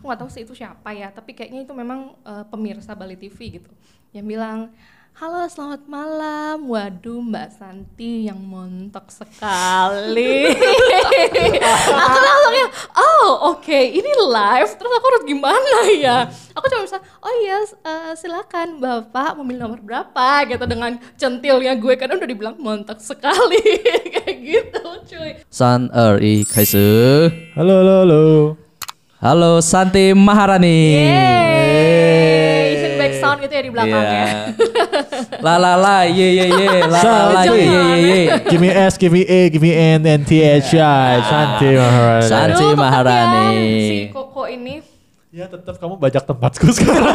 aku nggak tahu sih itu siapa ya tapi kayaknya itu memang uh, pemirsa Bali TV gitu yang bilang halo selamat malam. Waduh Mbak Santi yang montok sekali. Aku langsung ya oh oke okay, ini live. Terus aku harus gimana ya? Aku cuma bisa oh iya yes, uh, eh, silakan Bapak memilih nomor berapa? Gitu dengan centilnya gue kan udah dibilang montok sekali. Kayak gitu cuy. San er Kaiser halo halo halo. Halo Santi Maharani. Yeay Isi back sound gitu ya di belakangnya Iya. La la la, ye ye ye, la la la, ye ye ye ye. Give me S, give me A, give me N, N T H I. Santi Maharani. Santi. Maharani. ya, Si Koko ini Ya tetap kamu bajak tempatku sekarang.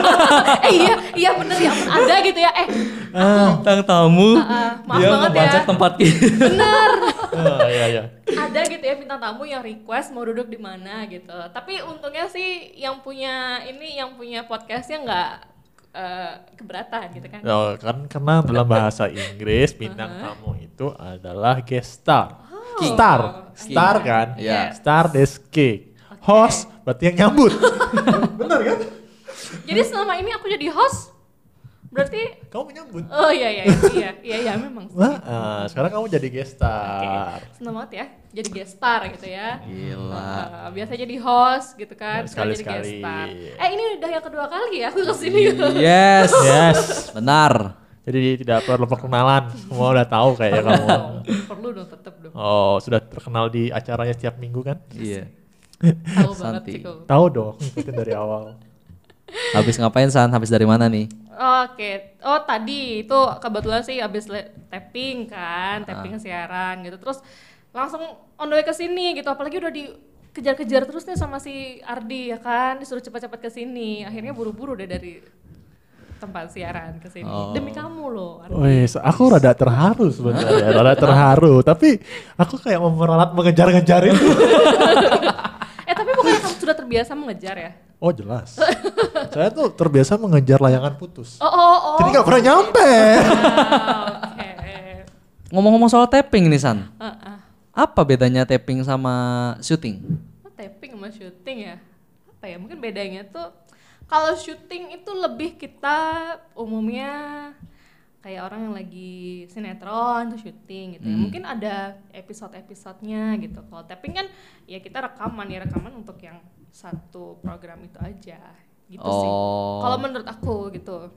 eh iya iya bener ya ada gitu ya eh Tang tamu, ah, maaf dia banget ya. tempat kita. bener oh, iya, iya. ada gitu ya bintang tamu yang request mau duduk di mana gitu tapi untungnya sih yang punya ini yang punya podcastnya nggak eh, keberatan gitu kan Oh, kan karena dalam bahasa Inggris bintang tamu itu adalah guest star. Star, star kan? Iya. Star des cake. Host berarti yang nyambut. Benar kan? jadi selama ini aku jadi host berarti Kamu menyambut. oh iya iya iya iya iya, iya memang sih. Wah, ah, sekarang kamu jadi guest star. seneng banget ya jadi guest star gitu ya Gila. Uh, biasa jadi host gitu kan Ya, sekarang jadi guest sekali-sekali. star eh ini udah yang kedua kali ya aku ke sini Yes. Yes. Benar. Jadi tidak perlu perkenalan. Semua udah tahu kayaknya kamu. perlu dong tetep dong Oh, sudah terkenal di acaranya setiap minggu kan? Iya. Tahu banget Santi. sih kok Tahu dong, ngikutin dari awal. Habis ngapain San? Habis dari mana nih? Oke, oh tadi itu kebetulan sih abis le- tapping kan, tapping siaran gitu, terus langsung on the way ke sini gitu, apalagi udah dikejar-kejar terus nih sama si Ardi ya kan, disuruh cepat-cepat ke sini, akhirnya buru-buru deh dari tempat siaran ke sini, Oh. demi kamu loh. Ardi. Wih, aku rada terharu sebenarnya, rada terharu. Tapi aku kayak memperalat mengejar-ngejar itu. Eh tapi bukannya kamu sudah terbiasa mengejar ya? Oh jelas. Saya tuh terbiasa mengejar layangan putus. Oh oh oh. Jadi nggak pernah nyampe. Oke. Ngomong-ngomong soal tapping nih San. Ah, ah. Apa bedanya tapping sama syuting? Oh, tapping sama syuting ya? Apa ya? Mungkin bedanya tuh kalau syuting itu lebih kita umumnya kayak orang yang lagi sinetron tuh syuting gitu ya. Mungkin ada episode-episodenya gitu. Kalau tapping kan ya kita rekaman ya rekaman untuk yang satu program itu aja gitu sih. Oh. Kalau menurut aku gitu.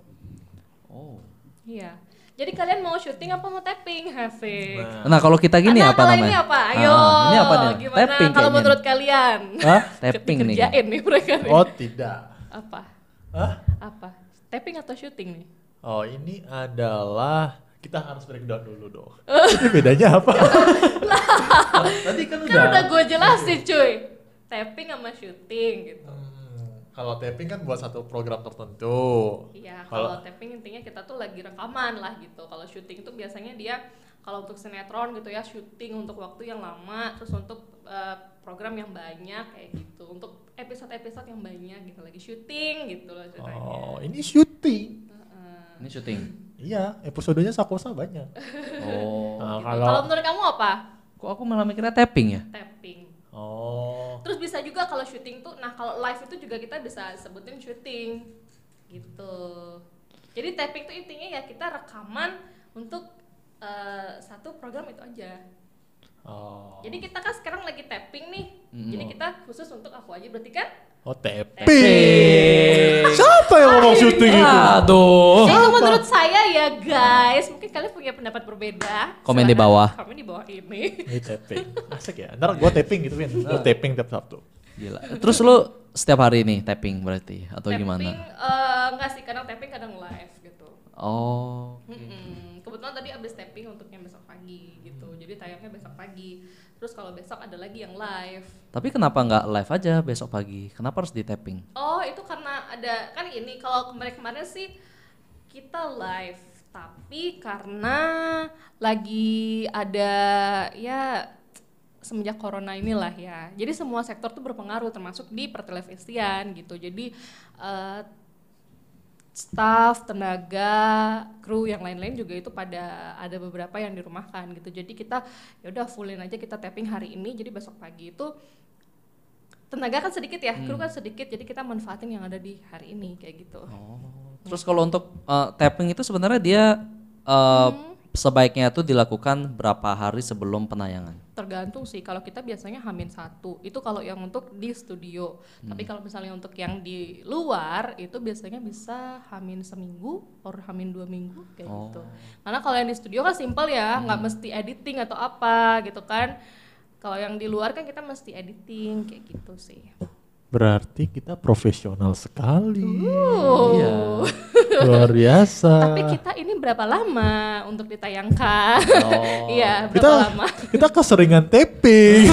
Oh. Iya. Jadi kalian mau syuting apa mau tapping? Asik. Nah kalau kita gini nah, apa kalau namanya? ini apa? Ah, Ayo. ini apa nih? Gimana Tapping kalau menurut kalian? Hah? Tapping nih. Kerjain nih mereka nih. Oh tidak. Apa? Hah? Apa? Tapping atau syuting nih? Oh ini adalah kita harus breakdown dulu dong. Ini bedanya apa? Tadi kan Kan udah gue jelasin cuy. Tapping sama syuting gitu. Hmm, kalau tapping kan buat satu program tertentu. Iya, Kalau- tapping intinya kita tuh lagi rekaman lah gitu. Kalau syuting itu biasanya dia kalau untuk sinetron gitu ya syuting untuk waktu yang lama, terus untuk eh, program yang banyak kayak gitu. Untuk episode-episode yang banyak gitu lagi syuting gitu loh ceritanya. Oh ini syuting. Heeh. Ini syuting. Iya, episodenya Sakosa banyak. Oh. Nah, Gitu. kalau Kalau menurut kamu apa? Kok aku malah mikirnya tapping ya? Tapping. oh Terus bisa juga kalau syuting tuh, nah kalau live itu juga kita bisa sebutin syuting gitu. Jadi tapping tuh intinya ya kita rekaman untuk eh, satu program itu aja. Oh Jadi kita kan sekarang lagi tapping nih. Jadi kita khusus untuk aku aja berarti kan? oh tapping. Tapping. Siapa yang ngomong syuting itu? Aduh. Itu menurut saya ya guys. Mungkin kalian punya pendapat berbeda. Komen di bawah. Komen di bawah ini. Ini tapping. Asik ya. Ntar gue tapping gitu Vin. Gue tapping tiap Sabtu. Gila. Terus lu setiap hari nih tapping berarti atau tapping, gimana? eh, enggak sih, kadang tapping kadang live gitu. Oh. Mm-mm. Kebetulan tadi abis tapping untuk yang besok pagi gitu. Jadi tayangnya besok pagi. Terus kalau besok ada lagi yang live. Tapi kenapa nggak live aja besok pagi? Kenapa harus di tapping? Oh itu karena ada kan ini kalau kemarin-kemarin sih kita live. Tapi karena lagi ada ya semenjak corona inilah ya. Jadi semua sektor tuh berpengaruh termasuk di pertelevisian gitu. Jadi eh, staff, tenaga, kru yang lain-lain juga itu pada ada beberapa yang dirumahkan gitu. Jadi kita ya udah fullin aja kita tapping hari ini jadi besok pagi itu tenaga kan sedikit ya, kru kan sedikit, jadi kita manfaatin yang ada di hari ini kayak gitu. Terus kalau untuk uh, tapping itu sebenarnya dia uh, sebaiknya itu dilakukan berapa hari sebelum penayangan? Tergantung sih, kalau kita biasanya hamin satu, itu kalau yang untuk di studio. Tapi kalau misalnya untuk yang di luar, itu biasanya bisa hamin seminggu, or hamin dua minggu kayak gitu. Karena kalau yang di studio kan simpel ya, nggak mesti editing atau apa gitu kan. Kalau yang di luar kan kita mesti editing kayak gitu sih. Berarti kita profesional sekali. Oh. Luar biasa. Tapi kita ini berapa lama untuk ditayangkan? Oh. Iya, berapa kita lama? kita keseringan tapping.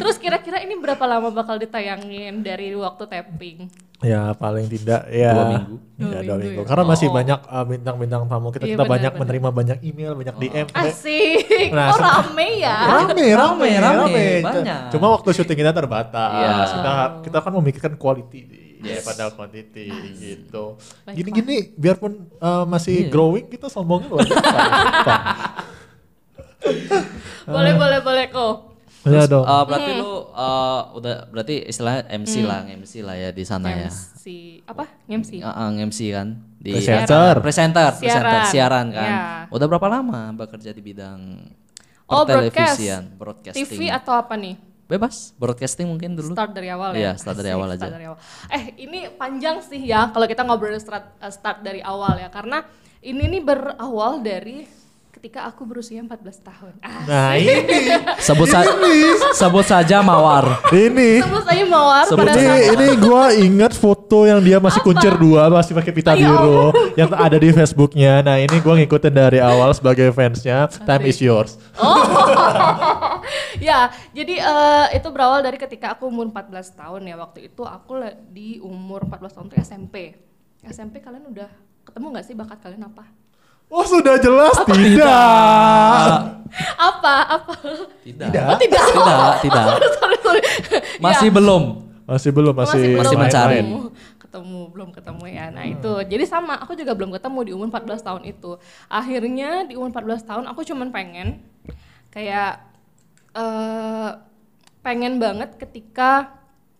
Terus kira-kira ini berapa lama bakal ditayangin dari waktu tapping? Ya paling tidak ya Dua minggu. Ya, Dua dua minggu minggu. ya. Karena masih Oh. banyak uh, bintang-bintang tamu kita. Iya, kita benar, banyak benar. menerima banyak email, banyak DM. Asik, Nah, oh rame ya? Rame, rame, Rame, rame, banyak. Cuma waktu syuting kita terbatas. Iya. Kita kita kan memikirkan quality daripada quantity gitu. Baiklah. Gini-gini biarpun uh, masih Iya. growing kita sombongnya luar biasa. Apa? Boleh, boleh, boleh kok. Ya dong. Uh, berarti lu uh, udah berarti istilahnya MC lah, MC lah ya di sana ya. MC, apa? MC? Uh, uh, MC kan di Presenter. presenter, presenter, Siaran. siaran kan. Ya. Udah berapa lama bekerja di bidang Oh, broadcast. pertelevisian, broadcasting? TV atau apa nih? Bebas, broadcasting mungkin dulu. Start dari awal Iya, ya? start dari awal start aja. dari awal. Eh, ini panjang sih ya kalau kita ngobrol start, eh, start dari awal ya. Karena ini nih berawal dari ketika aku berusia 14 tahun. Ah, Nah ini, Sebut sa- sebut saja Mawar. ini, sebut saya Mawar Sebut pada ini, saat ini gua ingat foto yang dia masih kuncir dua, masih pakai pita Ayo. biru, yang ada di Facebooknya. Nah ini gua ngikutin dari awal sebagai fansnya. Time is yours. ya, jadi eh, itu berawal dari ketika aku umur 14 tahun ya. Waktu itu aku di umur 14 tahun itu SMP. SMP kalian udah ketemu nggak sih bakat kalian apa? Oh sudah jelas tidak. Apa? Apa? Tidak. Tidak. Oh, tidak. Tidak, tidak. sorry, sorry. Masih Ya, belum. Masih belum masih belum masih mencari. ketemu. Ketemu, belum ketemu ya. Nah, itu. Jadi sama, aku juga belum ketemu di umur 14 tahun itu. Akhirnya di umur 14 tahun aku cuman pengen kayak eh pengen banget ketika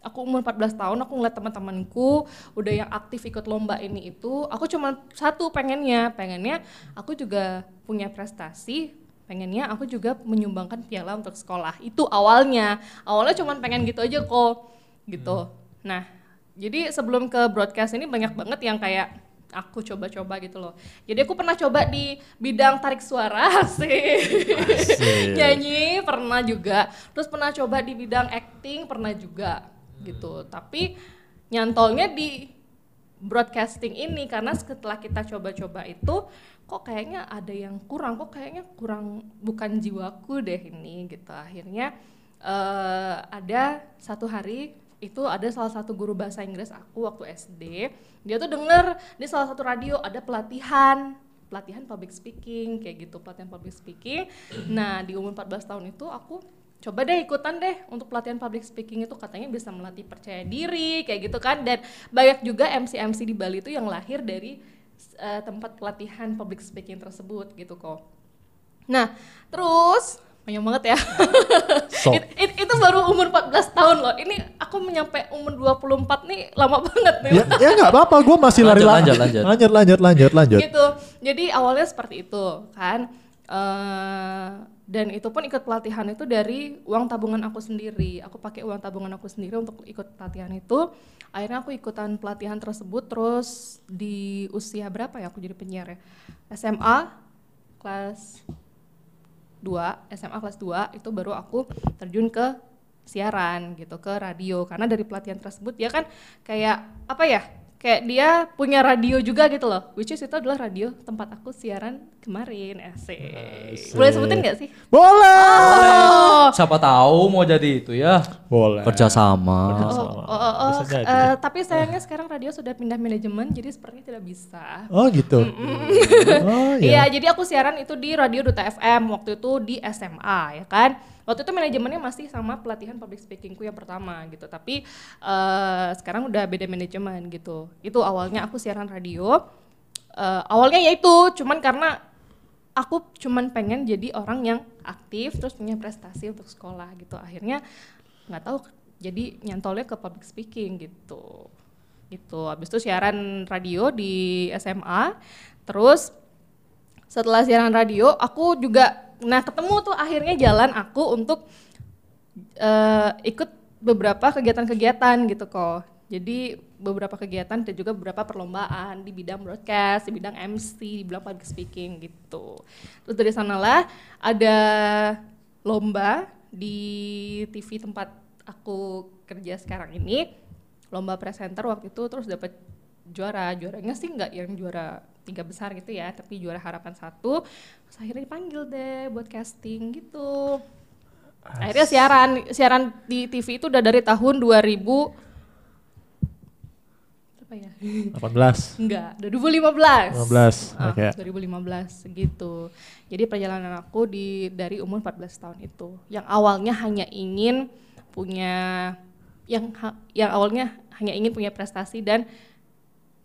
aku umur 14 tahun aku ngeliat teman-temanku udah yang aktif ikut lomba ini itu aku cuma satu pengennya. Pengennya aku juga punya prestasi pengennya aku juga menyumbangkan piala untuk sekolah. Itu awalnya. Awalnya cuma pengen gitu aja kok gitu. Nah jadi sebelum ke broadcast ini banyak banget yang kayak aku coba-coba gitu loh. Jadi aku pernah coba di bidang tarik suara sih nyanyi pernah juga. Terus pernah coba di bidang acting pernah juga gitu. Tapi nyantolnya di broadcasting ini karena setelah kita coba-coba itu kok kayaknya ada yang kurang kok kayaknya kurang bukan jiwaku deh ini gitu. Akhirnya eh, ada satu hari itu ada salah satu guru bahasa Inggris aku waktu SD dia tuh denger di salah satu radio ada pelatihan pelatihan public speaking kayak gitu pelatihan public speaking. Nah di umur 14 tahun itu aku coba deh ikutan deh untuk pelatihan public speaking itu katanya bisa melatih percaya diri kayak gitu kan. Dan banyak juga MC MC di Bali itu yang lahir dari eh, tempat pelatihan public speaking tersebut gitu kok. Nah terus banyak banget ya. So. It- it- itu baru umur 14 tahun loh. Ini aku menyampe umur 24 nih lama banget nih ya ya nggak apa-apa gue masih lari. lanjut, lanjut. lanjut lanjut lanjut lanjut. Gitu. Jadi awalnya seperti itu kan. Eh, dan itu pun ikut pelatihan itu dari uang tabungan aku sendiri. Aku pakai uang tabungan aku sendiri untuk ikut pelatihan itu. Akhirnya aku ikutan pelatihan tersebut terus di usia berapa ya aku jadi penyiar ya? SMA kelas 2 SMA kelas 2 itu baru aku terjun ke siaran gitu ke radio. Karena dari pelatihan tersebut dia kan kayak apa ya kayak dia punya radio juga gitu loh. Which is itu adalah radio tempat aku siaran kemarin asik, Asik. boleh sebutin nggak sih boleh oh Siapa tahu mau jadi itu ya. boleh Kerjasama. Oh, Sama. oh, oh, oh, Bisa jadi. eh, tapi sayangnya sekarang radio sudah pindah manajemen jadi sepertinya tidak bisa oh gitu oh Iya, ya jadi aku siaran itu di Radio Duta FM waktu itu di SMA ya kan. Waktu itu manajemennya masih sama pelatihan public speakingku yang pertama gitu. Tapi eh, sekarang udah beda manajemen gitu. Itu awalnya aku siaran radio. Eh, awalnya ya itu cuman karena aku cuman pengen jadi orang yang aktif terus punya prestasi untuk sekolah gitu. Akhirnya nggak tahu jadi nyantolnya ke public speaking gitu. Gitu. Habis itu siaran radio di SMA terus setelah siaran radio aku juga nah ketemu tuh akhirnya jalan aku untuk eh, ikut beberapa kegiatan-kegiatan gitu kok. Jadi beberapa kegiatan dan juga beberapa perlombaan di bidang broadcast, di bidang MC, di bidang public speaking gitu. Terus dari sanalah ada lomba di TV tempat aku kerja sekarang ini, lomba presenter waktu itu terus dapat juara. Juaranya sih nggak yang juara tiga besar gitu ya, tapi juara harapan satu. Terus akhirnya dipanggil deh buat casting gitu. Akhirnya siaran siaran di TV itu udah dari tahun 2000 apa ya? 18. Enggak, 2015. 15, Ah, oke. 2015 gitu. Jadi perjalanan aku di dari umur 14 tahun itu. Yang awalnya hanya ingin punya yang yang awalnya hanya ingin punya prestasi dan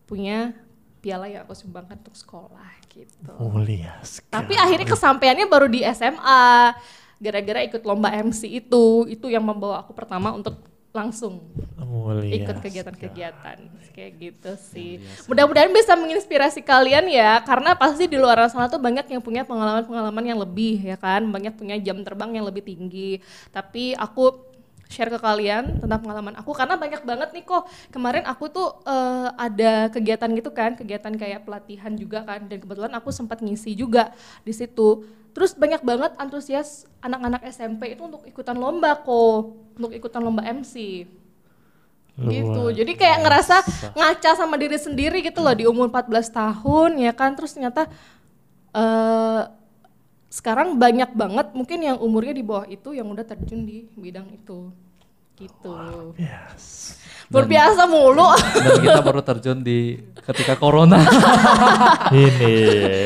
punya piala yang aku sumbangkan untuk sekolah gitu. Mulia sekali. Tapi akhirnya kesampaiannya baru di SMA. Gara-gara ikut lomba MC itu, itu yang membawa aku pertama untuk langsung Mulia ikut kegiatan-kegiatan kayak gitu sih. Mudah-mudahan bisa menginspirasi kalian ya, karena pasti di luar sana tuh banyak yang punya pengalaman-pengalaman yang lebih ya kan, banyak punya jam terbang yang lebih tinggi. Tapi aku share ke kalian tentang pengalaman aku karena banyak banget nih kok kemarin aku tuh eh, ada kegiatan gitu kan, kegiatan kayak pelatihan juga kan, dan kebetulan aku sempat ngisi juga di situ. Terus banyak banget antusias anak-anak SMP itu untuk ikutan lomba kok, untuk ikutan lomba MC gitu. Luar Jadi kayak ngerasa ngaca sama diri sendiri gitu loh di umur 14 tahun ya kan. Terus ternyata eh sekarang banyak banget mungkin yang umurnya di bawah itu yang udah terjun di bidang itu. Gitu. Yes. Luar biasa mulu. Dan kita baru terjun di ketika corona. Ini.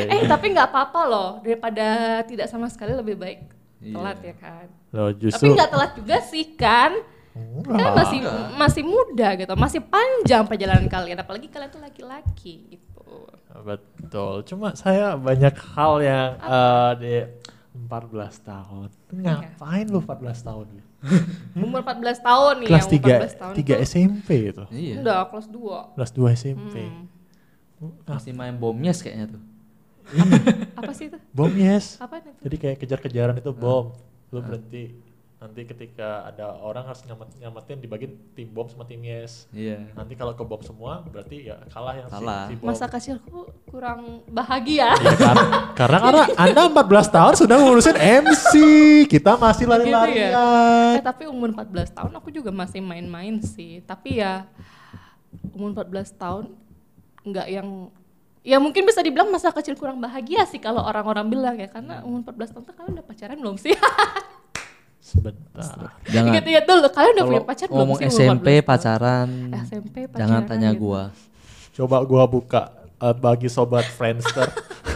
eh tapi nggak apa-apa loh daripada tidak sama sekali lebih baik Iya. telat ya kan. Loh Tapi justru nggak telat juga sih kan. Kan Enggak. masih masih muda gitu, masih panjang perjalanan kalian apalagi kalian tuh laki-laki gitu. Betul. Cuma saya banyak hal yang eh, di 14 tahun. Ngapain lu 14 tahun? Umur 14 tahun nih Kelas yang umur 3 14 tahun 3 tuh. SMP itu. iya. Udah kelas 2. Kelas 2 SMP. Hmm. Masih main bomnya kayaknya tuh. Apa sih itu? Bom yes. Apa itu? Jadi kayak kejar-kejaran itu bom. Lu berhenti. Nanti ketika ada orang harus nyamet, nyamatin dibagi tim bom sama tim yes. Iya. Nanti kalau ke bom semua berarti ya kalah yang si- Kalah. si, bom. Masa kecilku kurang bahagia. Iya kan? karena karena Anda 14 tahun sudah ngurusin MC. Kita masih Gitu ya. lari-larian. Eh, tapi umur 14 tahun aku juga masih main-main sih. Tapi ya umur 14 tahun nggak yang ya mungkin bisa dibilang masa kecil kurang bahagia sih kalau orang-orang bilang ya karena umur 14 tahun tuh kalian udah pacaran belum sih? Sebentar. Jangan. Ingat-ingat dulu kalian udah punya pacar belum ngomong sih? umur SMP 14 tahun? pacaran, SMP pacaran jangan tanya gitu. gua. Coba gua buka eh, bagi sobat Friendster.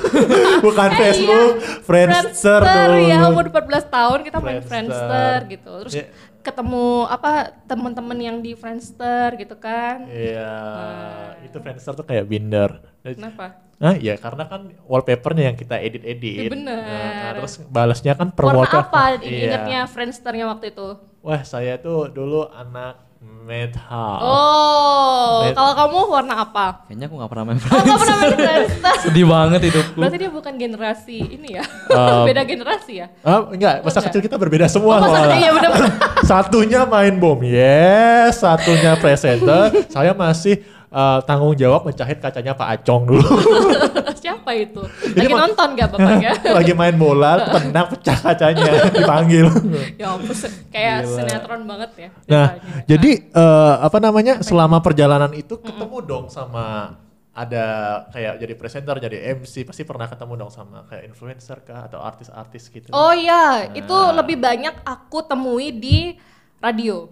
Bukan Eh, Facebook, Friendster, dulu. ya umur 14 tahun kita main Friendster. Friendster gitu. Terus Ya. ketemu apa teman-teman yang di Friendster gitu kan. Iya, itu Friendster tuh kayak binder. Kenapa? Nah, ya karena kan wallpapernya yang kita edit-edit. Iya, bener. Nah, terus balasnya kan per Warna wallpaper. apa Iya. ingatnya Friendsternya waktu itu? Wah, saya tuh dulu anak metal. Oh, Net- kalau kamu warna apa? Kayaknya aku gak pernah main Oh, nggak pernah main Friendster. Sedih banget hidupku. Berarti dia bukan generasi ini ya? Um, Beda generasi ya? Ah, enggak, masa enggak. kecil kita berbeda semua Oh, masa kecil, iya bener. Satunya main bom, yes. Satunya presenter. saya masih eh, tanggung jawab mencahit kacanya Pak Acong dulu. Siapa itu? Lagi mah- nonton gak bapaknya? Lagi main bola, tenang pecah kacanya, dipanggil. ya ampun, kayak Gila. sinetron banget ya. Nah, ceritanya. jadi eh, apa namanya? Selama perjalanan itu ketemu dong sama ada kayak jadi presenter, jadi MC, pasti pernah ketemu dong sama kayak influencer kah atau artis-artis gitu. Oh iya, itu Nah. lebih banyak aku temui di radio.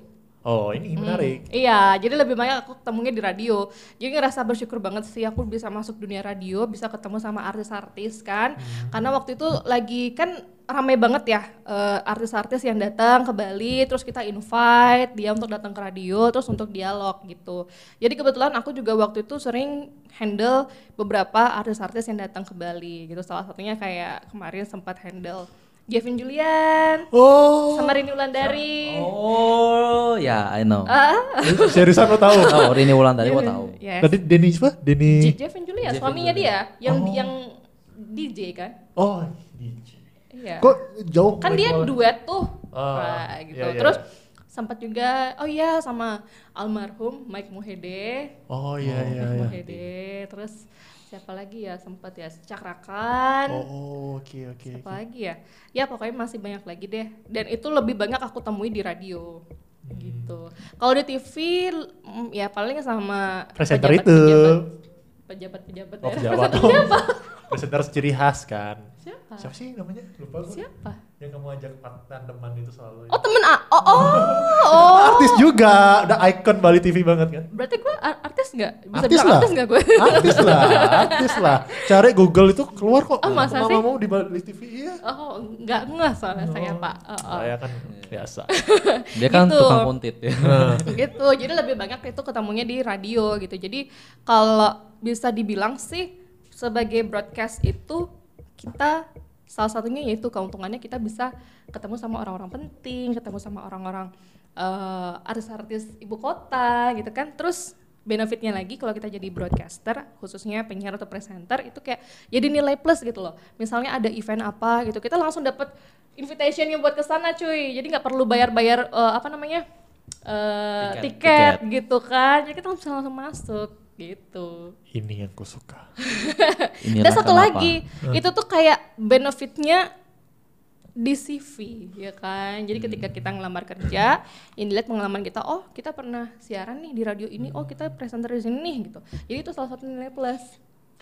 Oh, ini menarik. Iya, jadi lebih banyak aku ketemunya di radio. Jadi ngerasa bersyukur banget sih aku bisa masuk dunia radio, bisa ketemu sama artis-artis kan. Karena waktu itu lagi kan rame banget ya eh, artis-artis yang datang ke Bali, terus kita invite dia untuk datang ke radio, terus untuk dialog gitu. Jadi kebetulan aku juga waktu itu sering handle beberapa artis-artis yang datang ke Bali gitu. Salah satunya kayak kemarin sempat handle Gavin Julian Oh, sama Rini Wulandari. Oh, ya, I know. Ah, seriusan lo tahu? Oh, Rini Wulandari gua tahu. yes. Tadi Denny siapa? Denny. Gavin Julian, suaminya dia yang yang DJ kan. Oh, DJ. Iya. Kok jauh? kan dia mereka? duet tuh Ah, Nah, gitu iya, iya. terus sempat juga oh iya sama almarhum Mike Mohede Oh iya iya Mike iya. Mohede terus siapa lagi ya sempat ya cakrakan Oh oke oke. siapa lagi ya ya pokoknya masih banyak lagi deh dan itu lebih banyak aku temui di radio Hmm. gitu kalau di TV mm, ya paling sama Presenter itu. pejabat pejabat Oh, pejabat pejabat. Presenter ciri khas kan. siapa Siapa sih namanya? Lupa gue. siapa Yang kamu ajak tandeman itu selalu. oh temen A oh oh oh Artis juga, udah icon Bali TV banget kan. Berarti gue artis nggak? Bisa Artis bilang lah. artis nggak gue? Artis lah, artis lah. Cari Google itu keluar kok. Oh, masa Mama sih? mau di Bali TV iya. Oh, nggak nggak soalnya saya pak. Oh, oh. Saya kan biasa. Dia kan Gitu. tukang kuntit ya. gitu. Jadi lebih banyak itu ketemunya di radio gitu. Jadi kalau bisa dibilang sih sebagai broadcast itu kita salah satunya yaitu keuntungannya kita bisa ketemu sama orang-orang penting, ketemu sama orang-orang eh, artis-artis ibu kota gitu kan. Terus benefitnya lagi kalau kita jadi broadcaster khususnya penyiar atau presenter itu kayak jadi nilai plus gitu loh. Misalnya ada event apa gitu, kita langsung dapat invitationnya buat ke sana cuy. Jadi nggak perlu bayar-bayar eh, apa namanya? eh, Tiket. tiket, gitu kan. Jadi kita bisa langsung masuk gitu. Ini yang kusuka. Inilah Dan satu kenapa. lagi, itu tuh kayak benefitnya di CV ya kan. Jadi ketika kita ngelamar kerja, yang dilihat pengalaman kita, oh kita pernah siaran nih di radio ini, oh kita presenter di sini nih gitu. Jadi itu salah satu nilai plus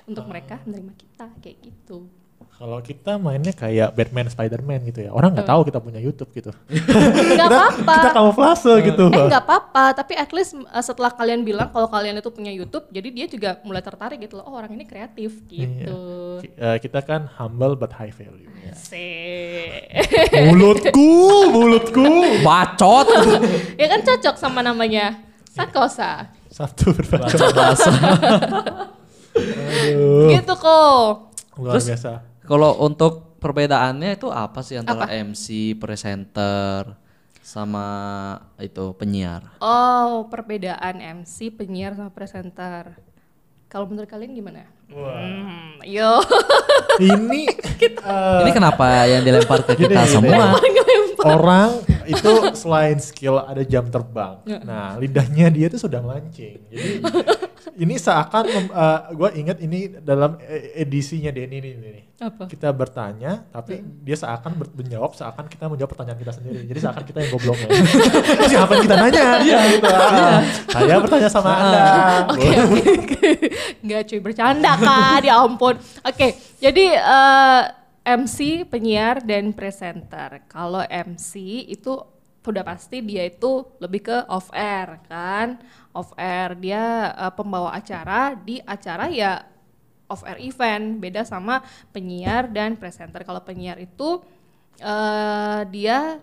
untuk mereka menerima kita kayak gitu. Kalau kita mainnya kayak Batman, Spiderman gitu ya. Orang nggak tahu kita punya YouTube gitu. Nggak apa-apa. Kita kamuflase gitu. Eh nggak apa-apa, tapi at least uh, setelah kalian bilang kalau kalian itu punya YouTube, jadi dia juga mulai tertarik gitu loh. Oh orang ini kreatif gitu. Ki- eh, kita kan humble but high value. Sih. mulutku, mulutku. Bacot. ya kan cocok sama namanya Sakosa. Satu berbahasa. Bacot bahasa. Aduh, Gitu kok. luar Terus- biasa. Kalau untuk perbedaannya itu apa sih antara MC, presenter, sama itu penyiar? Oh, perbedaan MC, penyiar sama presenter. Kalau menurut kalian gimana? Hmm, yo. Ini eh, Ini kenapa yang dilempar ke kita Gini, gini. semua? orang itu selain skill ada jam terbang. Nah, lidahnya dia tuh sudah mancing. Jadi ini seakan gue ingat ini dalam edisinya Denny ini nih. Apa? Kita bertanya, tapi dia seakan ber- menjawab seakan kita menjawab pertanyaan kita sendiri. Jadi seakan kita yang gobloknya. Siapa yang kita nanya? Iya gitu. Ah, Saya bertanya sama Anda. Oke, oke. Nggak cuy, bercanda kan, ya ampun. Oke, jadi eh, MC, penyiar, dan presenter. Kalau MC itu udah pasti dia itu lebih ke off air kan. Off air, dia eh, pembawa acara di acara ya off air event. Beda sama penyiar dan presenter. Kalau penyiar itu eh, dia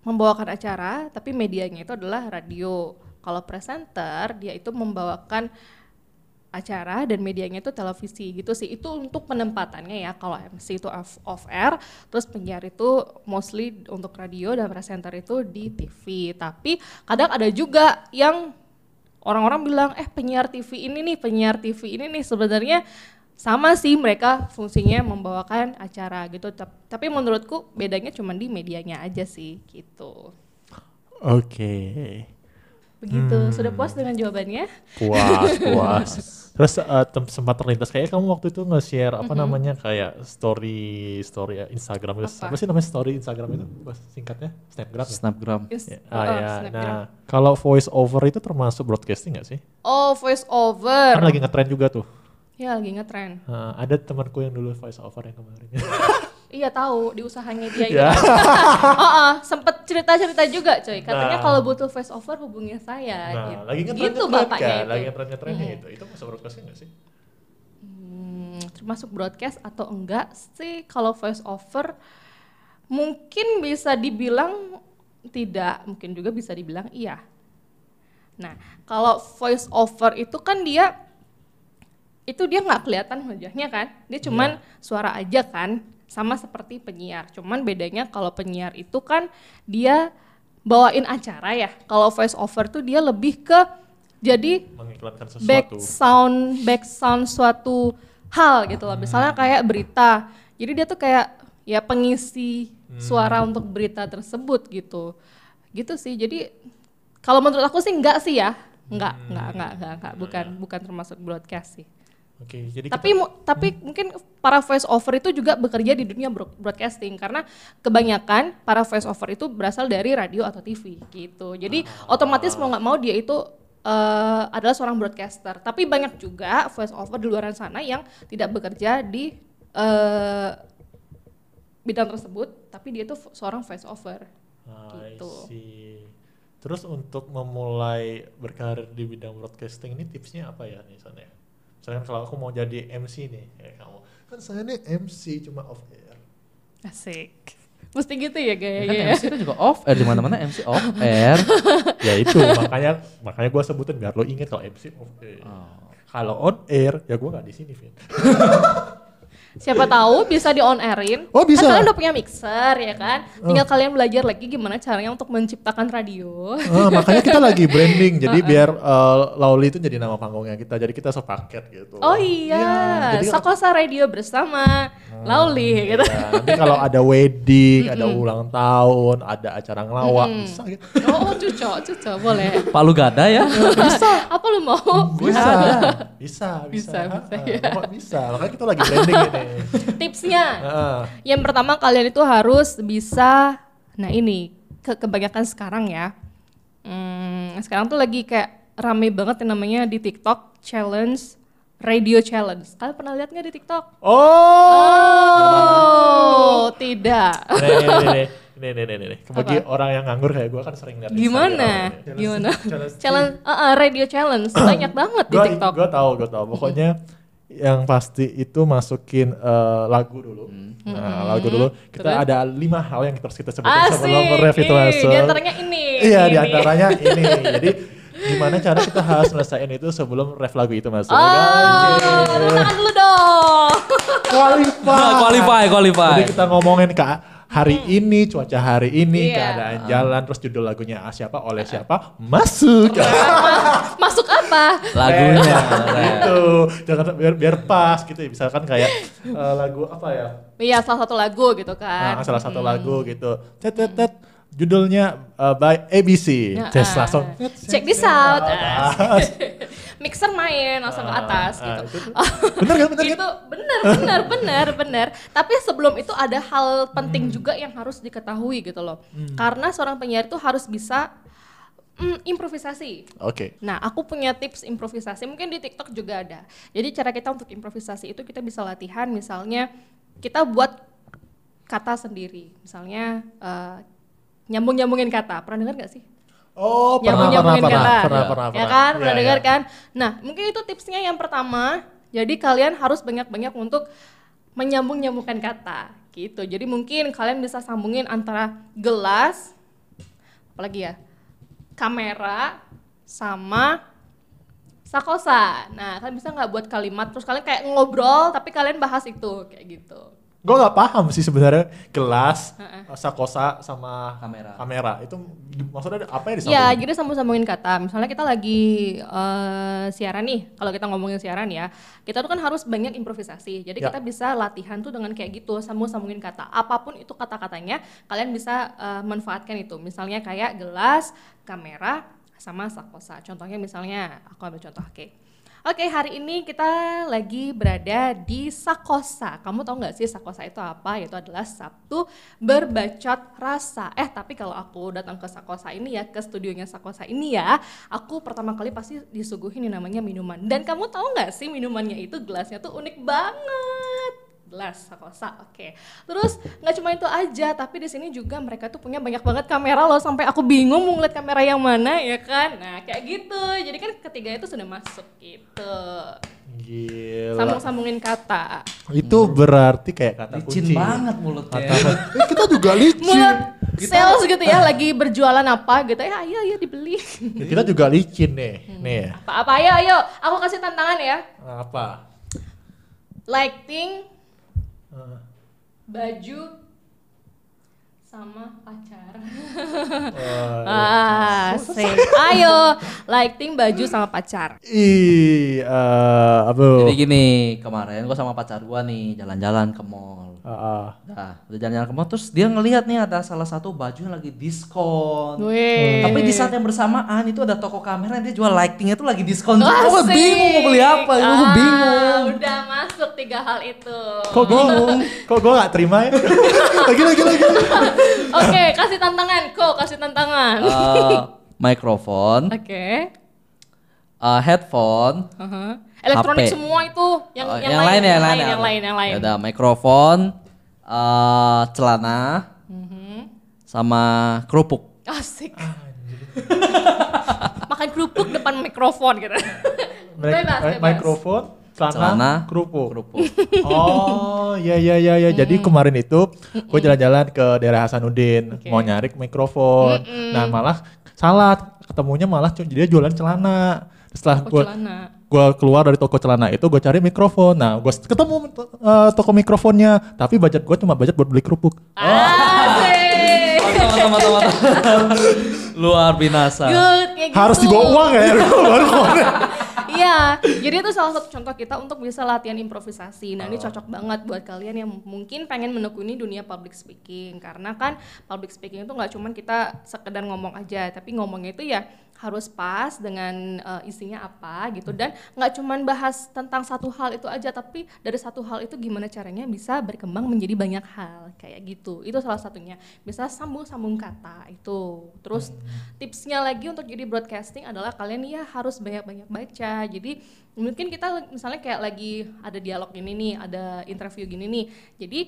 membawakan acara, tapi medianya itu adalah radio. Kalau presenter, dia itu membawakan acara dan medianya itu televisi gitu sih. Itu untuk penempatannya ya. Kalau MC itu off, off air, terus penyiar itu mostly untuk radio dan presenter itu di TV. Tapi kadang ada juga yang orang-orang bilang, eh penyiar TV ini nih, penyiar TV ini nih sebenarnya sama sih mereka fungsinya membawakan acara gitu. Tap- Tapi menurutku bedanya cuma di medianya aja sih gitu. Oke. Begitu. Sudah puas dengan jawabannya? puas puas terus eh, tem- sempat terlintas kayak kamu waktu itu nge-share apa namanya kayak story story Instagram itu Apa? apa? sih namanya story Instagram itu bahasa singkatnya snapgram ya? Snapgram. Yes. Ya, Oh, ah, ya. Snapgram. nah kalau voice over itu termasuk broadcasting nggak sih Oh, voice over. kan lagi ngetrend juga tuh Ya lagi ngetren. Nah, ada temanku yang dulu voice over yang kemarin Iya tahu di usahanya dia itu. oh, oh, sempet cerita-cerita juga coy. Katanya Nah. kalau butuh voice over hubungi saya nah gitu. lagi ngetrend gitu bapaknya kan itu. lagi ngetrend ngetrennya itu itu masuk broadcasting nggak sih Hmm, termasuk broadcast atau enggak sih kalau voice over mungkin bisa dibilang tidak, mungkin juga bisa dibilang iya. Nah, kalau voice over itu kan dia itu dia nggak kelihatan wajahnya kan, dia cuman suara aja kan. Sama seperti penyiar. Cuman bedanya kalau penyiar itu kan dia bawain acara ya. Kalau voice over tuh dia lebih ke jadi Mengiklankan sesuatu. back sound back sound suatu hal gitu loh. Misalnya kayak berita. Jadi dia tuh kayak ya pengisi suara untuk berita tersebut gitu. Gitu sih. Jadi kalau menurut aku sih enggak sih ya. Enggak, enggak, enggak, enggak, enggak. Bukan bukan termasuk broadcast sih. Oke, jadi Tapi mu- tapi mungkin para voice over itu juga bekerja di dunia bro- broadcasting karena kebanyakan para voice over itu berasal dari radio atau TV gitu. Jadi otomatis mau nggak mau dia itu eh, adalah seorang broadcaster. Tapi banyak juga voice over di luar sana yang tidak bekerja di eh, bidang tersebut, tapi dia itu seorang voice over. Gitu. see. Terus untuk memulai berkarir di bidang broadcasting ini tipsnya apa ya misalnya? Misalnya kalau aku mau jadi MC nih, kayak kamu. Kan saya nih MC cuma off air. Asik. Mesti gitu ya Ya kan ya. MC kan juga off air di mana-mana MC off air. ya itu makanya makanya gue sebutin biar lo inget kalau MC off air. Oh. Kalau on air ya gue nggak di sini, Vin. Siapa tahu bisa di on airin. Oh, bisa. Kan kalian udah punya mixer ya kan. Tinggal kalian belajar lagi gimana caranya untuk menciptakan radio. Ah, makanya kita lagi branding, jadi biar eh, Lauli itu jadi nama panggungnya kita, jadi kita sepaket gitu. Oh iya, jadi Sakosa Radio bersama Lauli gitu. Ya, nanti kalau ada wedding, ada ulang tahun, ada acara ngelawak, bisa gitu. Oh, cuco, cuco, boleh. Palu gada ya. Apa lu mau? Bisa, bisa, bisa, Bisa, bisa, Ah, ya. pokoknya bisa. Makanya kita lagi branding ini. Tipsnya, Ah, yang pertama kalian itu harus bisa, nah ini ke kebanyakan sekarang ya. Hmm, sekarang tuh lagi kayak rame banget yang namanya di TikTok challenge radio challenge. Kalian pernah lihat nggak di TikTok? Oh, Oh, tidak. nih, nih, nih, nih, nih, nih, nih, nih. Bagi orang yang nganggur kayak gue kan sering lihat Gimana? Instagram. Gimana? Challenge, Challenge, uh, uh, radio challenge banyak banget di Gua, TikTok. Gue tahu, gue tahu. Pokoknya yang pasti itu masukin eh, lagu dulu. Nah, lagu dulu. Kita Terus? ada lima hal yang harus kita sebutin sebelum Asik. ref itu Ih, masuk. Di antaranya ini. Iya, ini. di antaranya ini. Jadi gimana cara kita harus selesaiin itu sebelum ref lagu itu masuk? Oh, tangan dulu dong. Qualify. qualify, qualify. Jadi kita ngomongin ke hari ini, cuaca hari ini, Iya. keadaan jalan, terus judul lagunya siapa, oleh siapa, masuk. Masuk apa? Lagunya. gitu. Jangan biar biar pas gitu ya. Misalkan kayak eh, lagu apa ya? Iya, salah satu lagu gitu kan. Nah, salah satu lagu gitu. Tet tet tet. Judulnya uh, by ABC. Nah, Just ah. langsung. Check this out. Mixer main langsung ke atas Ah, gitu. itu- Bener kan? Bener kan? itu benar benar benar benar tapi sebelum itu ada hal penting juga yang harus diketahui gitu loh karena seorang penyiar itu harus bisa mm, improvisasi Oke. Nah, aku punya tips improvisasi. Mungkin di TikTok juga ada. Jadi cara kita untuk improvisasi itu kita bisa latihan. Misalnya kita buat kata sendiri. Misalnya eh, nyambung-nyambungin kata. Pernah dengar nggak sih? Oh, pernah, pernah, Nyambung-nyambungin pernah, kata. pernah, pernah, Ya pernah. kan? Iya, Pernah iya. dengar kan? Nah, mungkin itu tipsnya yang pertama. Jadi kalian harus banyak-banyak untuk menyambung-nyambungkan kata. Gitu. Jadi mungkin kalian bisa sambungin antara gelas, apalagi ya, kamera, sama sakosa. Nah, kalian bisa nggak buat kalimat terus kalian kayak ngobrol tapi kalian bahas itu kayak gitu. Gue gak paham sih sebenarnya gelas, sakosa sama Kamera. kamera itu maksudnya apa yang disambung? Ya, jadi sambung-sambungin kata. Misalnya kita lagi eh, siaran nih, kalau kita ngomongin siaran ya, kita tuh kan harus banyak improvisasi. Jadi Ya. kita bisa latihan tuh dengan kayak gitu, sambung-sambungin kata. Apa pun itu kata-katanya, kalian bisa eh, manfaatkan itu. Misalnya kayak gelas, kamera, sama sakosa. Contohnya misalnya, aku ambil contoh, oke. Oke, hari ini kita lagi berada di Sakosa. Kamu tahu nggak sih Sakosa itu apa? Yaitu adalah Sabtu berbacot rasa. Eh, tapi kalau aku datang ke Sakosa ini ya, ke studionya Sakosa ini ya, aku pertama kali pasti disuguhin yang namanya minuman. Dan kamu tahu nggak sih minumannya itu gelasnya tuh unik banget sakosa oke terus nggak cuma itu aja tapi di sini juga mereka tuh punya banyak banget kamera loh sampai aku bingung mau ngeliat kamera yang mana ya kan nah kayak gitu jadi kan ketiga itu sudah masuk gitu Gila. sambung sambungin kata Itu berarti kayak kata Licin kunci. banget mulutnya. Kata, eh, kita juga licin. mulut sales gitu ya lagi berjualan apa gitu ya ayo ayo dibeli kita juga licin nih. Nih. apa apa ayo ayo aku kasih tantangan ya Apa? lighting Baju sama pacar. Wah. ah, sih. Ayo, lighting baju sama pacar. Ih, eh, apa? Jadi gini, kemarin gua sama pacar gua nih jalan-jalan ke mall. Ah, ah. Nah, udah jalan-jalan ke mall terus dia ngelihat nih ada salah satu baju yang lagi diskon. Wih. Tapi di saat yang bersamaan itu ada toko kamera yang dia jual lightingnya tuh lagi diskon. Asik. Gue bingung mau beli apa, Ah, bingung. Udah masuk tiga hal itu. Kok gue kok gue gak terima ya? lagi lagi lagi. Oke, kasih tantangan, kok kasih tantangan. Eh, mikrofon, Oke. eh, headphone, Uh-huh. Elektronik HP. semua itu yang eh, yang, lain, yang lain, yang lain, yang lain. Ya udah mikrofon, eh, celana, Mhm. sama kerupuk. Asik. Makan kerupuk depan mikrofon gitu. Mik- Bebas, bebas. Mikrofon, celana, Celana, kerupuk. Kerupuk. Oh, iya iya iya ya. Jadi kemarin itu gue jalan-jalan ke daerah Hasanuddin Oke. mau nyari mikrofon. Nah, malah salah ketemunya malah dia jualan celana. Setelah gue gue keluar dari toko celana itu gue cari mikrofon. Nah, gue ketemu eh, toko mikrofonnya, tapi budget gue cuma budget buat beli kerupuk. Asik. Teman-teman, luar binasa. Good, Harus gitu. dibawa uang ya baru. Iya, jadi itu salah satu contoh kita untuk bisa latihan improvisasi. Nah, ini cocok banget buat kalian yang mungkin pengen menekuni dunia public speaking. Karena kan public speaking itu nggak cuman kita sekedar ngomong aja, tapi ngomongnya itu ya harus pas dengan eh, isinya apa gitu. Dan nggak cuman bahas tentang satu hal itu aja tapi dari satu hal itu gimana caranya bisa berkembang menjadi banyak hal kayak gitu. Itu salah satunya. Bisa sambung sambung kata itu. Terus tipsnya lagi untuk jadi broadcasting adalah kalian ya harus banyak banyak baca. Jadi mungkin kita misalnya kayak lagi ada dialog ini nih ada interview gini nih. Jadi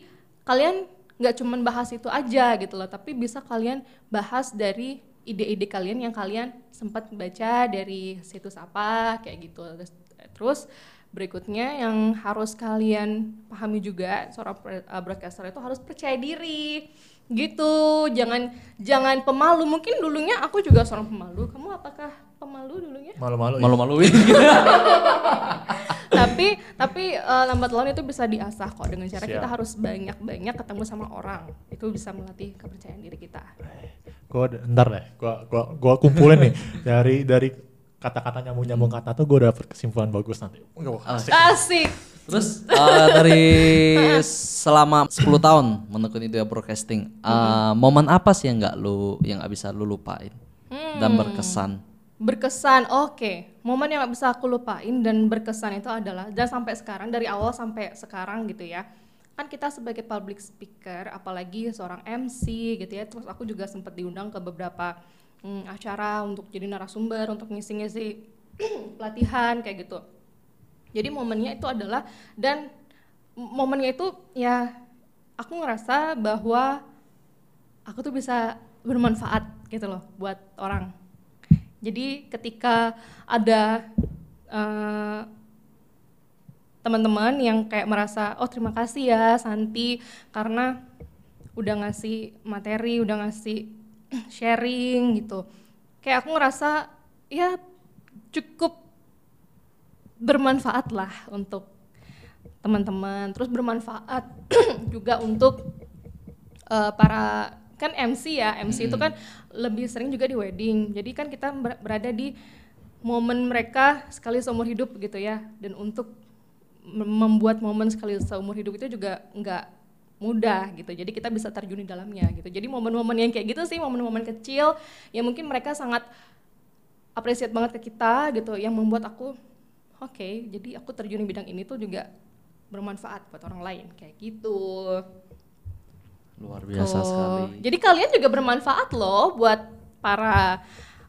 kalian nggak cuman bahas itu aja gitu loh tapi bisa kalian bahas dari ide-ide kalian yang kalian sempat baca dari situs apa kayak gitu terus, terus berikutnya yang harus kalian pahami juga seorang uh, broadcaster itu harus percaya diri gitu jangan jangan pemalu mungkin dulunya aku juga seorang pemalu kamu apakah pemalu dulunya Malu-malu. ya. Malu-maluin. tapi tapi uh, lambat laun itu bisa diasah kok. Dengan cara Siap. kita harus banyak-banyak ketemu sama orang. Itu bisa melatih kepercayaan diri kita. Gue ntar deh, gue gua, gua kumpulin nih. Dari dari kata-kata nyambung-nyambung kata tuh gue dapet kesimpulan bagus nanti. Wah, asik. asik. Terus eh, dari selama 10 tahun menekuni dunia broadcasting, eh, momen apa sih yang nggak lu yang nggak bisa lu lupain? Dan berkesan? Berkesan. Oke momen yang gak bisa aku lupain dan berkesan itu adalah dan sampai sekarang dari awal sampai sekarang gitu ya. Kan kita sebagai public speaker apalagi seorang MC gitu ya terus aku juga sempat diundang ke beberapa mm, acara untuk jadi narasumber untuk ngisi-ngisi pelatihan kayak gitu. Jadi momennya itu adalah dan momennya itu ya aku ngerasa bahwa aku tuh bisa bermanfaat gitu loh buat orang jadi ketika ada eh, teman-teman yang kayak merasa oh terima kasih ya Santi karena udah ngasih materi, udah ngasih sharing gitu. Kayak aku ngerasa ya cukup bermanfaat lah untuk teman-teman, terus bermanfaat juga untuk eh, para kan MC ya, MC itu kan lebih sering juga di wedding. Jadi kan kita ber- berada di momen mereka sekali seumur hidup gitu ya. Dan untuk mem- membuat momen sekali seumur hidup itu juga nggak mudah gitu. Jadi kita bisa terjun di dalamnya gitu. Jadi momen-momen yang kayak gitu sih, momen-momen kecil yang mungkin mereka sangat appreciate banget ke kita gitu, yang membuat aku oke, jadi aku terjun di bidang ini tuh juga bermanfaat buat orang lain kayak gitu. Luar biasa Tuh. sekali. Jadi kalian juga bermanfaat loh buat para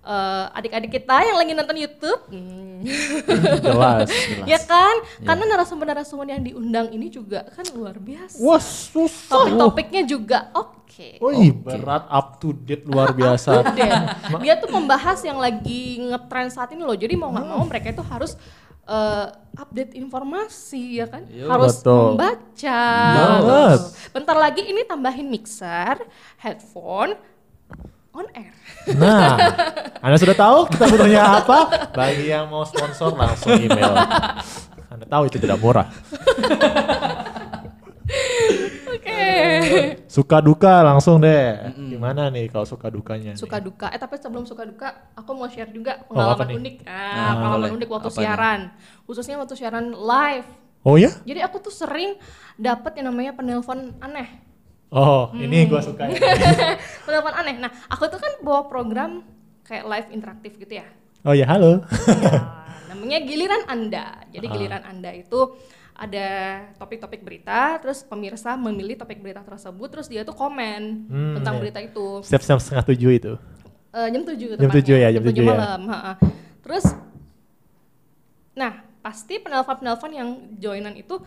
eh, adik-adik kita yang lagi nonton YouTube. Hmm. Jelas, jelas. ya kan? Karena narasumber-narasumber yang diundang ini juga kan luar biasa. Wah susah. Topik-topiknya juga oke. Wih, berat up to date luar biasa. Dia tuh membahas yang lagi ngetrend saat ini loh. Jadi mau nggak mau mereka itu harus eh, update informasi ya kan, Iya, harus betul. membaca. Banget. Bentar lagi ini tambahin mixer, headphone, on air. Nah, Anda sudah tahu kita butuhnya apa? Bagi yang mau sponsor langsung email. Anda tahu itu tidak murah. Suka duka langsung deh. Gimana nih kalau suka dukanya? suka duka eh tapi sebelum suka duka aku mau share juga Oh, apa pengalaman nih? unik ah, Nah, pengalaman boleh. unik waktu Apa nih? siaran khususnya waktu siaran live nih? Oh ya? jadi aku tuh sering dapat yang namanya penelpon aneh Oh, Hmm. ini gua suka ya. penelpon aneh nah aku tuh kan bawa program kayak live interaktif gitu ya Oh ya, halo. Ya, namanya giliran anda jadi Ah. giliran anda itu ada topik-topik berita terus pemirsa memilih topik berita tersebut terus dia tuh komen Hmm, tentang iya. berita itu Setiap jam setengah tujuh itu. Eh, jam 7 Jam 7 ya, jam 7 ya. malam. ha-ha. Terus nah, pasti penelpon-penelpon yang joinan itu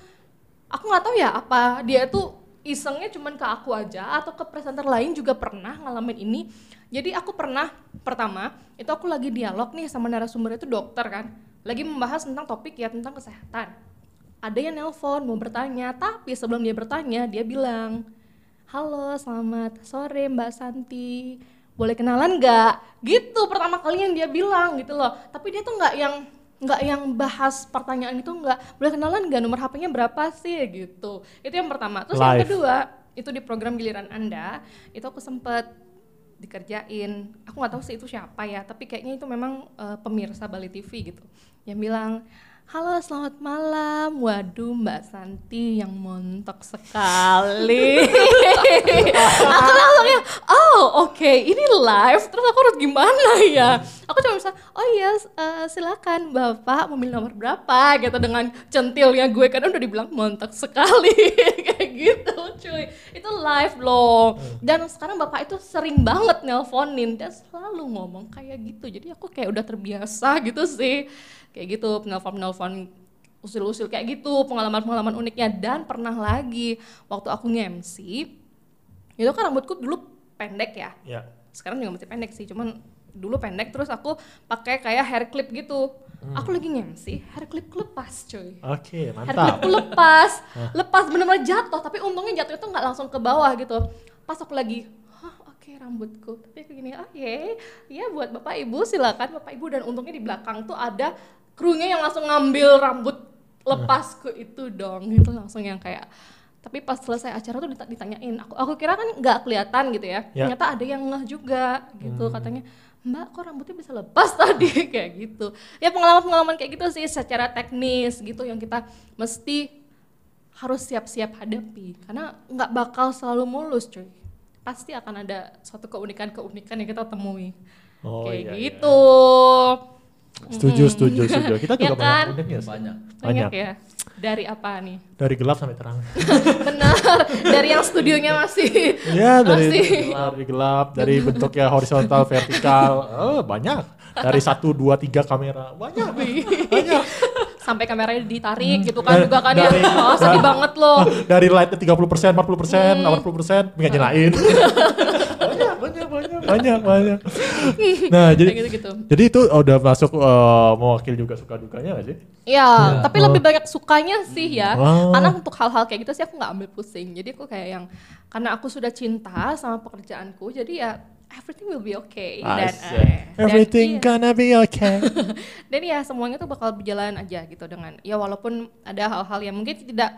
aku nggak tahu ya apa dia tuh isengnya cuman ke aku aja atau ke presenter lain juga pernah ngalamin ini. Jadi aku pernah pertama itu aku lagi dialog nih sama narasumber itu dokter kan, lagi membahas tentang topik ya tentang kesehatan. Ada yang nelpon mau bertanya, tapi sebelum dia bertanya dia bilang, Halo, selamat sore Mbak Santi. Boleh kenalan nggak? Gitu pertama kali yang dia bilang gitu loh. Tapi dia tuh nggak yang nggak yang bahas pertanyaan itu nggak. Boleh kenalan nggak? Nomor HP-nya berapa sih? Gitu. Itu yang pertama. Terus yang Live. kedua itu di program giliran Anda itu aku sempet dikerjain. Aku nggak tahu sih itu siapa ya. Tapi kayaknya itu memang eh, pemirsa Bali TV gitu. Yang bilang Halo selamat malam, waduh Mbak Santi yang montok sekali. aku langsung yang, oh oke ini live, terus aku harus gimana ya? Aku cuma bisa, oh iya eh, silakan Bapak memilih nomor berapa gitu dengan centilnya gue kan udah dibilang montok sekali gitu cuy. Itu live loh. Dan sekarang Bapak itu sering banget nelponin dan selalu ngomong kayak gitu. Jadi aku kayak udah terbiasa gitu sih. Kayak gitu penelpon-penelpon usil-usil kayak gitu, pengalaman-pengalaman uniknya dan pernah lagi waktu aku nge-MC itu kan rambutku dulu pendek ya. Ya. Sekarang juga masih pendek sih, cuman dulu pendek terus aku pakai kayak hair clip gitu. Aku lagi nge-MC, hair clipku lepas cuy. Oke, Hair mantap. clipku lepas, lepas bener-bener jatuh, tapi untungnya jatuh itu nggak langsung ke bawah gitu. Pas aku lagi, hah oke rambutku, tapi aku gini, oh iya, iya buat bapak ibu silakan bapak ibu dan untungnya di belakang tuh ada krunya yang langsung ngambil rambut lepasku itu dong, itu langsung yang kayak tapi pas selesai acara tuh dita- ditanyain aku aku kira kan nggak kelihatan gitu ya Ya. ternyata ada yang ngeh juga gitu katanya mbak kok rambutnya bisa lepas tadi kayak gitu ya pengalaman-pengalaman kayak gitu sih secara teknis gitu yang kita mesti harus siap-siap hadapi karena nggak bakal selalu mulus cuy pasti akan ada suatu keunikan-keunikan yang kita temui Oh, kayak iya, iya. gitu Setuju, setuju, setuju. Kita Ya juga banyak kan? uniknya sih. Banyak. banyak Banyak. ya dari apa nih Dari gelap sampai terang. benar dari yang studionya masih Iya, dari, Masih. dari gelap, dari bentuknya horizontal, vertikal. Oh, banyak. Dari satu, dua, tiga kamera. Banyak. Banyak. sampai kameranya ditarik gitu kan Dari- juga kan ya dari- oh, sedih banget loh Dari lightnya 30 persen, 40 persen, Hmm. 80 persen, nggak nyalain. banyak, banyak. Nah, jadi kayak gitu-gitu jadi itu udah masuk eh, mewakili juga suka dukanya gak sih? ya tapi lebih banyak sukanya sih ya Oh. karena untuk hal-hal kayak gitu sih aku nggak ambil pusing jadi aku kayak yang karena aku sudah cinta sama pekerjaanku jadi ya everything will be okay dan Asik. eh, dan Everything iya. gonna be okay. dan ya semuanya tuh bakal berjalan aja gitu dengan ya walaupun ada hal-hal yang mungkin tidak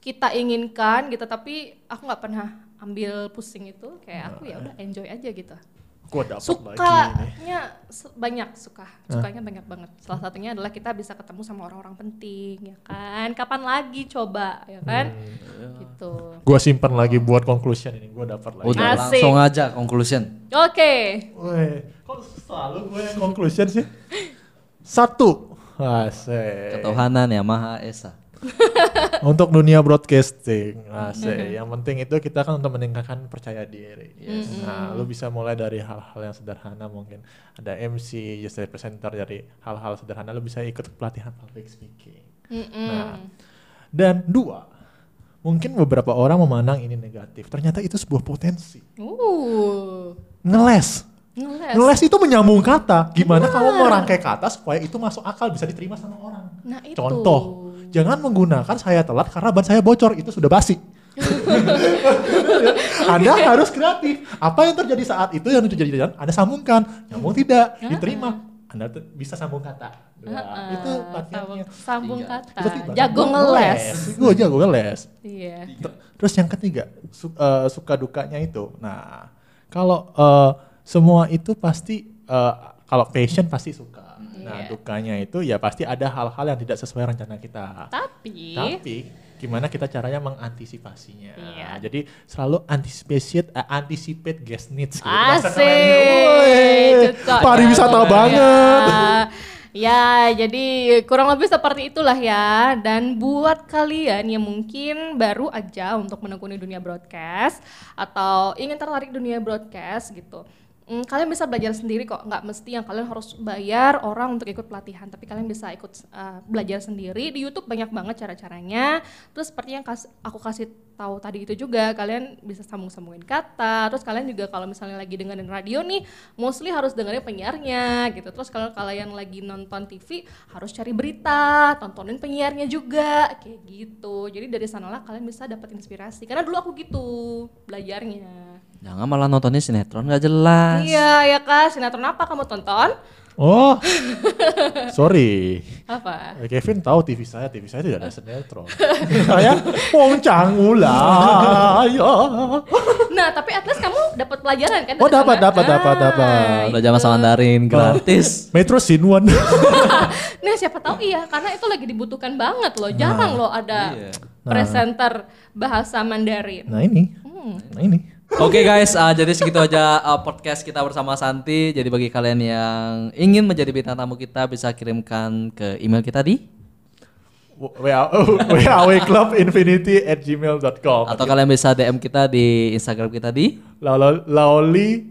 kita inginkan gitu tapi aku nggak pernah ambil pusing itu kayak aku ya udah enjoy aja gitu Gua dapet sukanya banyak suka sukanya banyak banget salah satunya adalah kita bisa ketemu sama orang-orang penting ya kan kapan lagi coba ya kan Hmm. gitu Gua simpan lagi buat conclusion ini. Gua dapat lagi. Udah Asik. langsung aja conclusion. oke Weh, kok selalu gue yang conclusion sih? Satu. Asik. Ketuhanan yang Maha Esa. Untuk dunia broadcasting, asik. Yang penting itu kita kan untuk meningkatkan percaya diri. Nah, lu bisa mulai dari hal-hal yang sederhana mungkin. Ada MC, just dari presenter dari hal-hal sederhana. Lu bisa ikut pelatihan public speaking. Nah, dan dua, mungkin beberapa orang memandang ini negatif. Ternyata itu sebuah potensi. uh Ngeles. ngeles Ngeles itu menyambung kata. Gimana kamu merangkai kata supaya itu masuk akal bisa diterima sama orang. nah itu Contoh, jangan menggunakan saya telat karena ban saya bocor, itu sudah basi. anda harus kreatif. Apa yang terjadi saat itu yang terjadi di jalan, Anda sambungkan. Nyambung tidak, diterima. Anda bisa sambung kata. Nah, itu sambung, latihannya. sambung Tiga. kata, Berarti bahkan jago ngeles. Gue jago ngeles. Iya. Ter- Terus yang ketiga, su- eh, suka dukanya itu. Nah, kalau eh, semua itu pasti eh, kalau passion pasti suka. Nah, Iya. dukanya itu ya pasti ada hal-hal yang tidak sesuai rencana kita. Tapi, Tapi gimana kita caranya mengantisipasinya? Iya. Jadi selalu anticipate eh, anticipate guest needs. gitu. Asik. Pariwisata ya. banget. Ya, jadi kurang lebih seperti itulah ya. Dan buat kalian yang mungkin baru aja untuk menekuni dunia broadcast atau ingin tertarik dunia broadcast gitu. Mm, kalian bisa belajar sendiri kok, nggak mesti yang kalian harus bayar orang untuk ikut pelatihan, tapi kalian bisa ikut uh, belajar sendiri di YouTube banyak banget cara-caranya. Terus seperti yang kas- aku kasih tahu tadi itu juga, kalian bisa sambung-sambungin kata. Terus kalian juga kalau misalnya lagi dengerin radio nih, mostly harus dengerin penyiarnya gitu. Terus kalau kalian lagi nonton TV harus cari berita, tontonin penyiarnya juga kayak gitu. Jadi dari sanalah kalian bisa dapat inspirasi. Karena dulu aku gitu belajarnya. Jangan malah nontonnya sinetron nggak jelas. Iya, ya kak. Sinetron apa kamu tonton? Oh, sorry. Apa? Eh, Kevin tahu TV saya, TV saya tidak ada sinetron. Saya Wong Cangula. Ya. Nah, tapi at least kamu dapat pelajaran kan? Oh, dapat, dapat, dapat, dapat. Udah zaman sama Mandarin gratis. Metro Sinuan. Nah, siapa tahu iya, karena itu lagi dibutuhkan banget loh. Jarang loh ada Iya. presenter bahasa Mandarin. nah ini, Hmm. nah ini. Oke guys, ah, jadi segitu aja ah, podcast kita bersama Santi. Jadi bagi kalian yang ingin menjadi bintang tamu kita bisa kirimkan ke email kita di WAW Club Infinity at gmail.com atau kalian bisa DM kita di Instagram kita di. lauli.id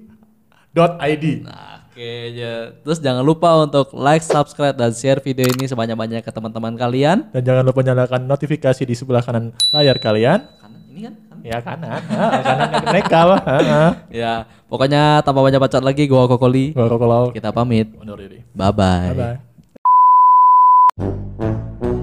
Nah, oke ya. Terus jangan lupa untuk like, subscribe dan share video ini sebanyak-banyak ke teman-teman kalian. dan jangan lupa nyalakan notifikasi di sebelah kanan layar kalian. Kanan ini kan? Ya kanan, ah, kanan mereka lah. Ya, pokoknya tanpa banyak bacot lagi gua Kokoli. Gua kalau Kita pamit. undur diri. Bye bye. Bye bye.